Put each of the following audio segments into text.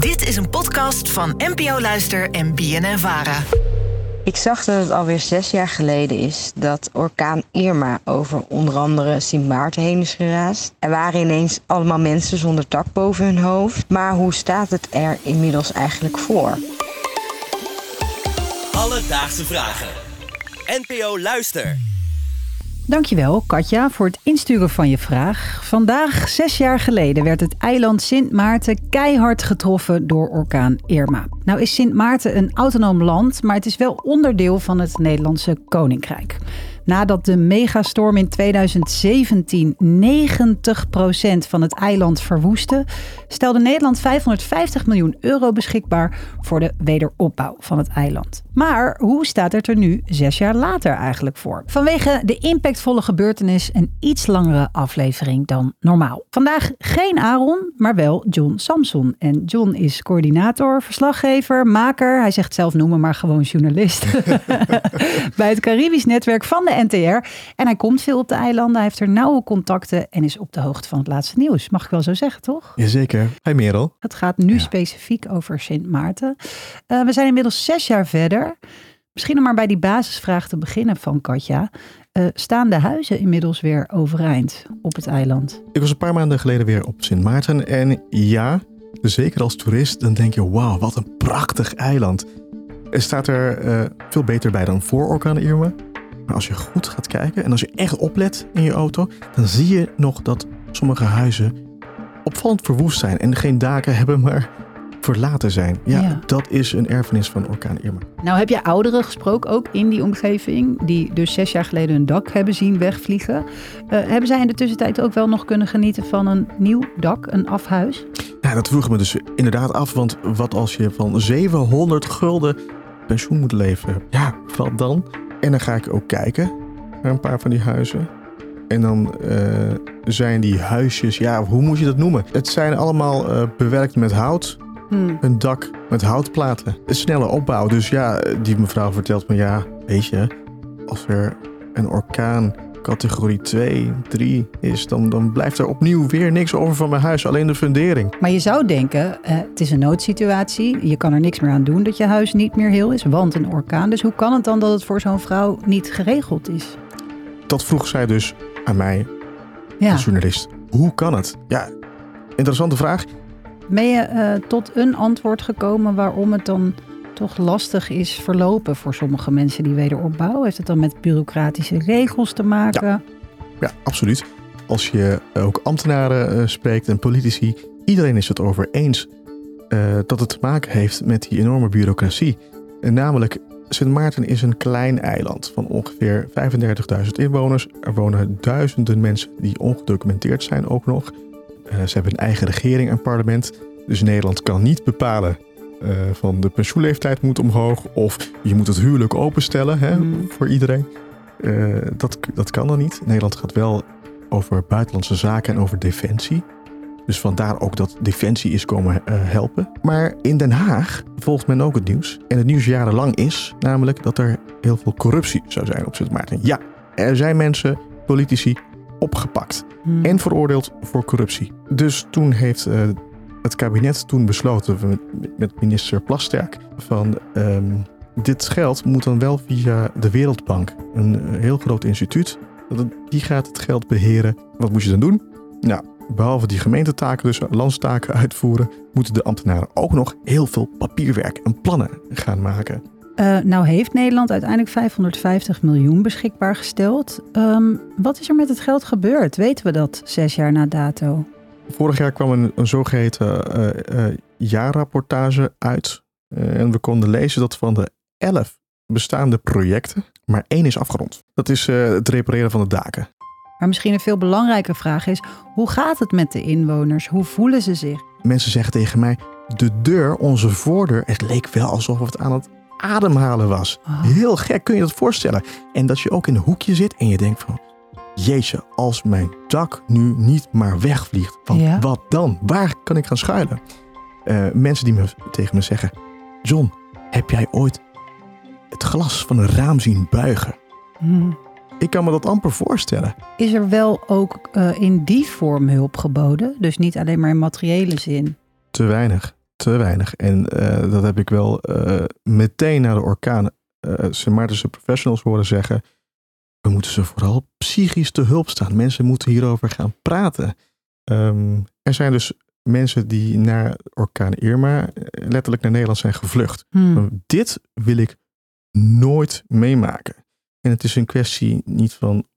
Dit is een podcast van NPO Luister en BNN Vara. Ik zag dat het alweer zes jaar geleden is dat orkaan Irma over onder andere Sint Maarten heen is geraasd. Er waren ineens allemaal mensen zonder dak boven hun hoofd. Maar hoe staat het er inmiddels eigenlijk voor? Alledaagse vragen. NPO Luister. Dankjewel, Katja, voor het insturen van je vraag. Vandaag, zes jaar geleden, werd het eiland Sint Maarten keihard getroffen door orkaan Irma. Nou is Sint Maarten een autonoom land, maar het is wel onderdeel van het Nederlandse Koninkrijk. Nadat de megastorm in 2017 90% van het eiland verwoestte, stelde Nederland 550 miljoen euro beschikbaar voor de wederopbouw van het eiland. Maar hoe staat het er nu zes jaar later eigenlijk voor? Vanwege de impactvolle gebeurtenis een iets langere aflevering dan normaal. Vandaag geen Aaron, maar wel John Samson. En John is coördinator, verslaggever, maker. Hij zegt zelf noemen maar gewoon journalist. Bij het Caribisch netwerk van de NTR. En hij komt veel op de eilanden. Hij heeft er nauwe contacten en is op de hoogte van het laatste nieuws. Mag ik wel zo zeggen, toch? Jazeker. Hi Merel. Het gaat nu specifiek over Sint Maarten. Uh, we zijn inmiddels zes jaar verder. Misschien om maar bij die basisvraag te beginnen van Katja. Uh, staan de huizen inmiddels weer overeind op het eiland? Ik was een paar maanden geleden weer op Sint Maarten. En ja, zeker als toerist, dan denk je: wauw, wat een prachtig eiland. Er staat er uh, veel beter bij dan voor orkaan Irma. Maar als je goed gaat kijken en als je echt oplet in je auto, dan zie je nog dat sommige huizen opvallend verwoest zijn en geen daken hebben, maar verlaten zijn. Ja, dat is een erfenis van orkaan Irma. Nou heb je ouderen gesproken, ook in die omgeving, die dus zes jaar geleden hun dak hebben zien wegvliegen. Uh, hebben zij in de tussentijd ook wel nog kunnen genieten van een nieuw dak, een afhuis? Ja, dat vroeg me dus inderdaad af, want wat als je van 700 gulden pensioen moet leven? Ja, wat dan? En dan ga ik ook kijken naar een paar van die huizen. En dan uh, zijn die huisjes, ja, hoe moet je dat noemen? Het zijn allemaal uh, bewerkt met hout. Hmm. Een dak met houtplaten. Een snelle opbouw. Dus ja, die mevrouw vertelt me, ja, weet je, als er een orkaan categorie 2, 3 is, dan, dan blijft er opnieuw weer niks over van mijn huis, alleen de fundering. Maar je zou denken, eh, het is een noodsituatie, je kan er niks meer aan doen dat je huis niet meer heel is, want een orkaan. Dus hoe kan het dan dat het voor zo'n vrouw niet geregeld is? Dat vroeg zij dus aan mij, ja. als journalist. Hoe kan het? Ja, interessante vraag. Ben je uh, tot een antwoord gekomen waarom het dan toch lastig is verlopen voor sommige mensen die wederopbouwen? Heeft het dan met bureaucratische regels te maken? Ja, absoluut. Als je ook ambtenaren uh, spreekt en politici, iedereen is het over eens uh, dat het te maken heeft met die enorme bureaucratie. En namelijk, Sint Maarten is een klein eiland van ongeveer 35.000 inwoners. Er wonen duizenden mensen die ongedocumenteerd zijn ook nog. Uh, ze hebben een eigen regering en parlement. Dus Nederland kan niet bepalen uh, van de pensioenleeftijd moet omhoog. Of je moet het huwelijk openstellen hè, mm. voor iedereen. Uh, dat, dat kan dan niet. Nederland gaat wel over buitenlandse zaken en over defensie. Dus vandaar ook dat defensie is komen uh, helpen. Maar in Den Haag volgt men ook het nieuws. En het nieuws jarenlang is namelijk dat er heel veel corruptie zou zijn op Sint Maarten. Ja, er zijn mensen, politici, opgepakt hmm. en veroordeeld voor corruptie. Dus toen heeft het kabinet toen besloten met, met minister Plasterk van um, dit geld moet dan wel via de Wereldbank, een heel groot instituut. Die gaat het geld beheren. Wat moet je dan doen? Nou, behalve die gemeentetaken, dus landstaken uitvoeren, moeten de ambtenaren ook nog heel veel papierwerk en plannen gaan maken. Uh, nou heeft Nederland uiteindelijk 550 miljoen beschikbaar gesteld. Um, wat is er met het geld gebeurd? Weten we dat zes jaar na dato? Vorig jaar kwam een, een zogeheten uh, uh, jaarrapportage uit. en we konden lezen dat van de 11 bestaande projecten maar één is afgerond. Dat is het repareren van de daken. Maar misschien een veel belangrijke vraag is: hoe gaat het met de inwoners? Hoe voelen ze zich? Mensen zeggen tegen mij: de deur, onze voordeur, het leek wel alsof het aan het ademhalen was. Oh. Heel gek, kun je dat voorstellen? En dat je ook in een hoekje zit en je denkt van... Jeetje, als mijn dak nu niet maar wegvliegt, want wat dan? Waar kan ik gaan schuilen? Uh, mensen die me, tegen me zeggen... John, heb jij ooit het glas van een raam zien buigen? Hmm. Ik kan me dat amper voorstellen. Is er wel ook uh, in die vorm hulp geboden? Dus niet alleen maar in materiële zin? Te weinig. te weinig. En eh, dat heb ik wel eh, meteen na de orkaan uh, Sint Maartense professionals horen zeggen. We moeten ze vooral psychisch te hulp staan. Mensen moeten hierover gaan praten. Um, er zijn dus mensen die na orkaan Irma letterlijk naar Nederland zijn gevlucht. Hmm. Dit wil ik nooit meemaken. En het is een kwestie niet van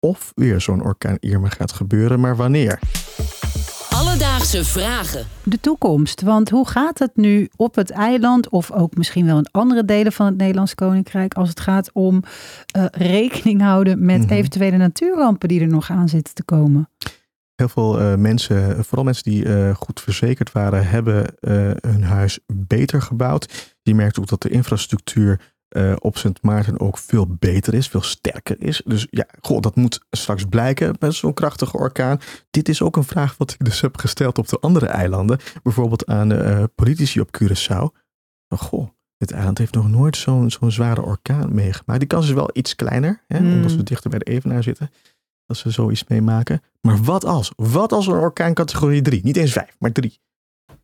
of weer zo'n orkaan Irma gaat gebeuren, maar wanneer. Alledaagse vragen. De toekomst. Want hoe gaat het nu op het eiland, of ook misschien wel in andere delen van het Nederlands Koninkrijk, als het gaat om uh, rekening houden met Mhm. eventuele natuurrampen die er nog aan zitten te komen? Heel veel uh, mensen, vooral mensen die uh, goed verzekerd waren, hebben uh, hun huis beter gebouwd. Je merkt ook dat de infrastructuur uh, op Sint Maarten ook veel beter is, veel sterker is. Dus ja, goh, dat moet straks blijken met zo'n krachtige orkaan. Dit is ook een vraag wat ik dus heb gesteld op de andere eilanden. Bijvoorbeeld aan uh, politici op Curaçao. Maar goh, dit eiland heeft nog nooit zo'n zo'n zware orkaan meegemaakt. Die kans is wel iets kleiner, hè, Hmm. mm. omdat we dichter bij de evenaar zitten. Dat ze zoiets meemaken. Maar wat als? Wat als een orkaan categorie 3? Niet eens 5, maar 3.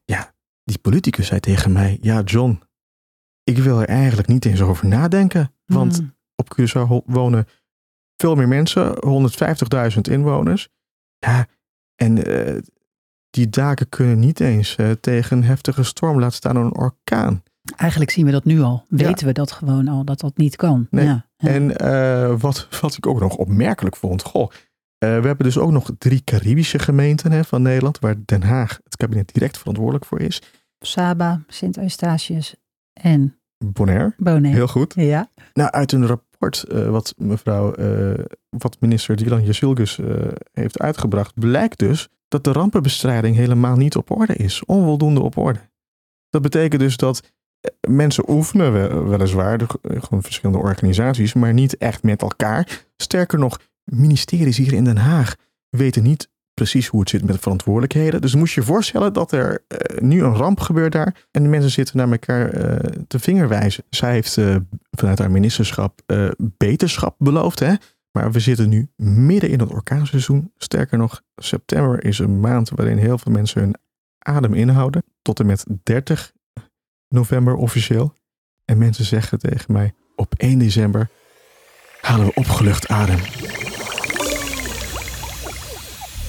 Ja, die politicus zei tegen mij: Ja, John, ik wil er eigenlijk niet eens over nadenken. Want Mm. op Curaçao wonen veel meer mensen, 150.000 inwoners. Ja, en uh, die daken kunnen niet eens uh, tegen een heftige storm, laat staan een orkaan. Eigenlijk zien we dat nu al. Weten Ja. we dat gewoon al, dat dat niet kan. Nee. Ja, ja. En uh, wat, wat ik ook nog opmerkelijk vond, goh, we hebben dus ook nog drie Caribische gemeenten hè, van Nederland, waar Den Haag het kabinet direct verantwoordelijk voor is. Saba, Sint-Eustatius en Bonaire. Bonaire. Heel goed. Ja. Nou, uit een rapport uh, wat mevrouw, uh, wat minister Dylan Jasilgus uh, heeft uitgebracht, blijkt dus dat de rampenbestrijding helemaal niet op orde is. Onvoldoende op orde. Dat betekent dus dat eh, mensen oefenen weliswaar, gewoon verschillende organisaties, maar niet echt met elkaar. Sterker nog, ministeries hier in Den Haag weten niet precies hoe het zit met de verantwoordelijkheden. Dus moest je je voorstellen dat er uh, nu een ramp gebeurt daar en die mensen zitten naar elkaar uh, te vingerwijzen. Zij heeft uh, vanuit haar ministerschap beterschap beloofd, hè? maar we zitten nu midden in het orkaanseizoen. Sterker nog, september is een maand waarin heel veel mensen hun adem inhouden. Tot en met 30 november officieel. En mensen zeggen tegen mij, op 1 december halen we opgelucht adem.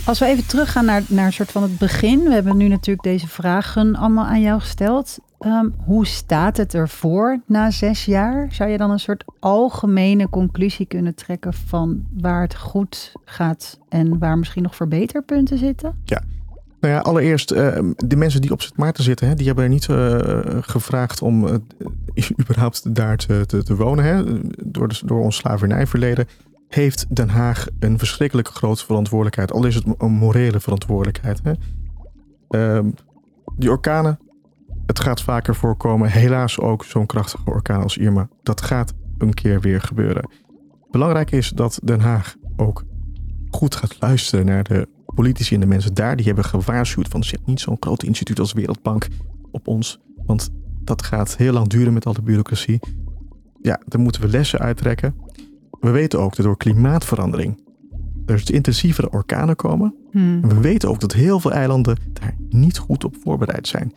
Als we even teruggaan naar, naar een soort van het begin. We hebben nu natuurlijk deze vragen allemaal aan jou gesteld. Um, hoe staat het ervoor na zes jaar? Zou je dan een soort algemene conclusie kunnen trekken van waar het goed gaat en waar misschien nog verbeterpunten zitten? Ja. Nou ja, allereerst, uh, de mensen die op Sint Maarten zitten, die hebben er niet uh, gevraagd om uh, überhaupt daar te, te, te wonen. Hè. Door, door ons slavernijverleden heeft Den Haag een verschrikkelijke grote verantwoordelijkheid. Al is het een morele verantwoordelijkheid. Hè. Uh, die orkanen, het gaat vaker voorkomen. Helaas ook zo'n krachtige orkaan als Irma. Dat gaat een keer weer gebeuren. Belangrijk is dat Den Haag ook goed gaat luisteren naar de politici en de mensen daar. Die hebben gewaarschuwd van zet niet zo'n groot instituut als Wereldbank op ons. Want dat gaat heel lang duren met al de bureaucratie. Ja, daar moeten we lessen uittrekken. We weten ook dat door klimaatverandering er intensievere orkanen komen. Hmm. En we weten ook dat heel veel eilanden daar niet goed op voorbereid zijn.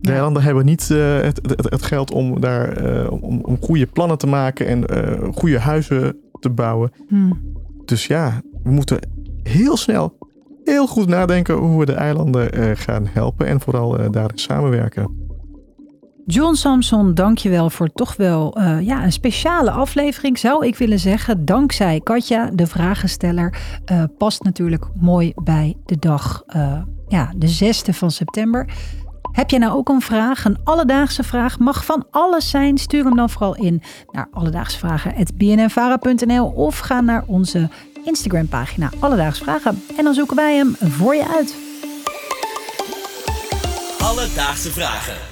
De Ja. eilanden hebben niet uh, het, het, het, geld om daar uh, om, om, goede plannen te maken en uh, goede huizen te bouwen. Hmm. Dus ja, we moeten heel snel, heel goed nadenken hoe we de eilanden gaan helpen en vooral daarin samenwerken. John Samson, dankjewel voor toch wel uh, ja, een speciale aflevering, zou ik willen zeggen. Dankzij Katja, de vragensteller, uh, past natuurlijk mooi bij de dag, uh, ja, de 6e van september. Heb je nou ook een vraag, een alledaagse vraag? Mag van alles zijn. Stuur hem dan vooral in naar alledaagsvragen.bnnvara.nl of ga naar onze Instagram pagina Alledaagse Vragen. En dan zoeken wij hem voor je uit. Alledaagse Vragen.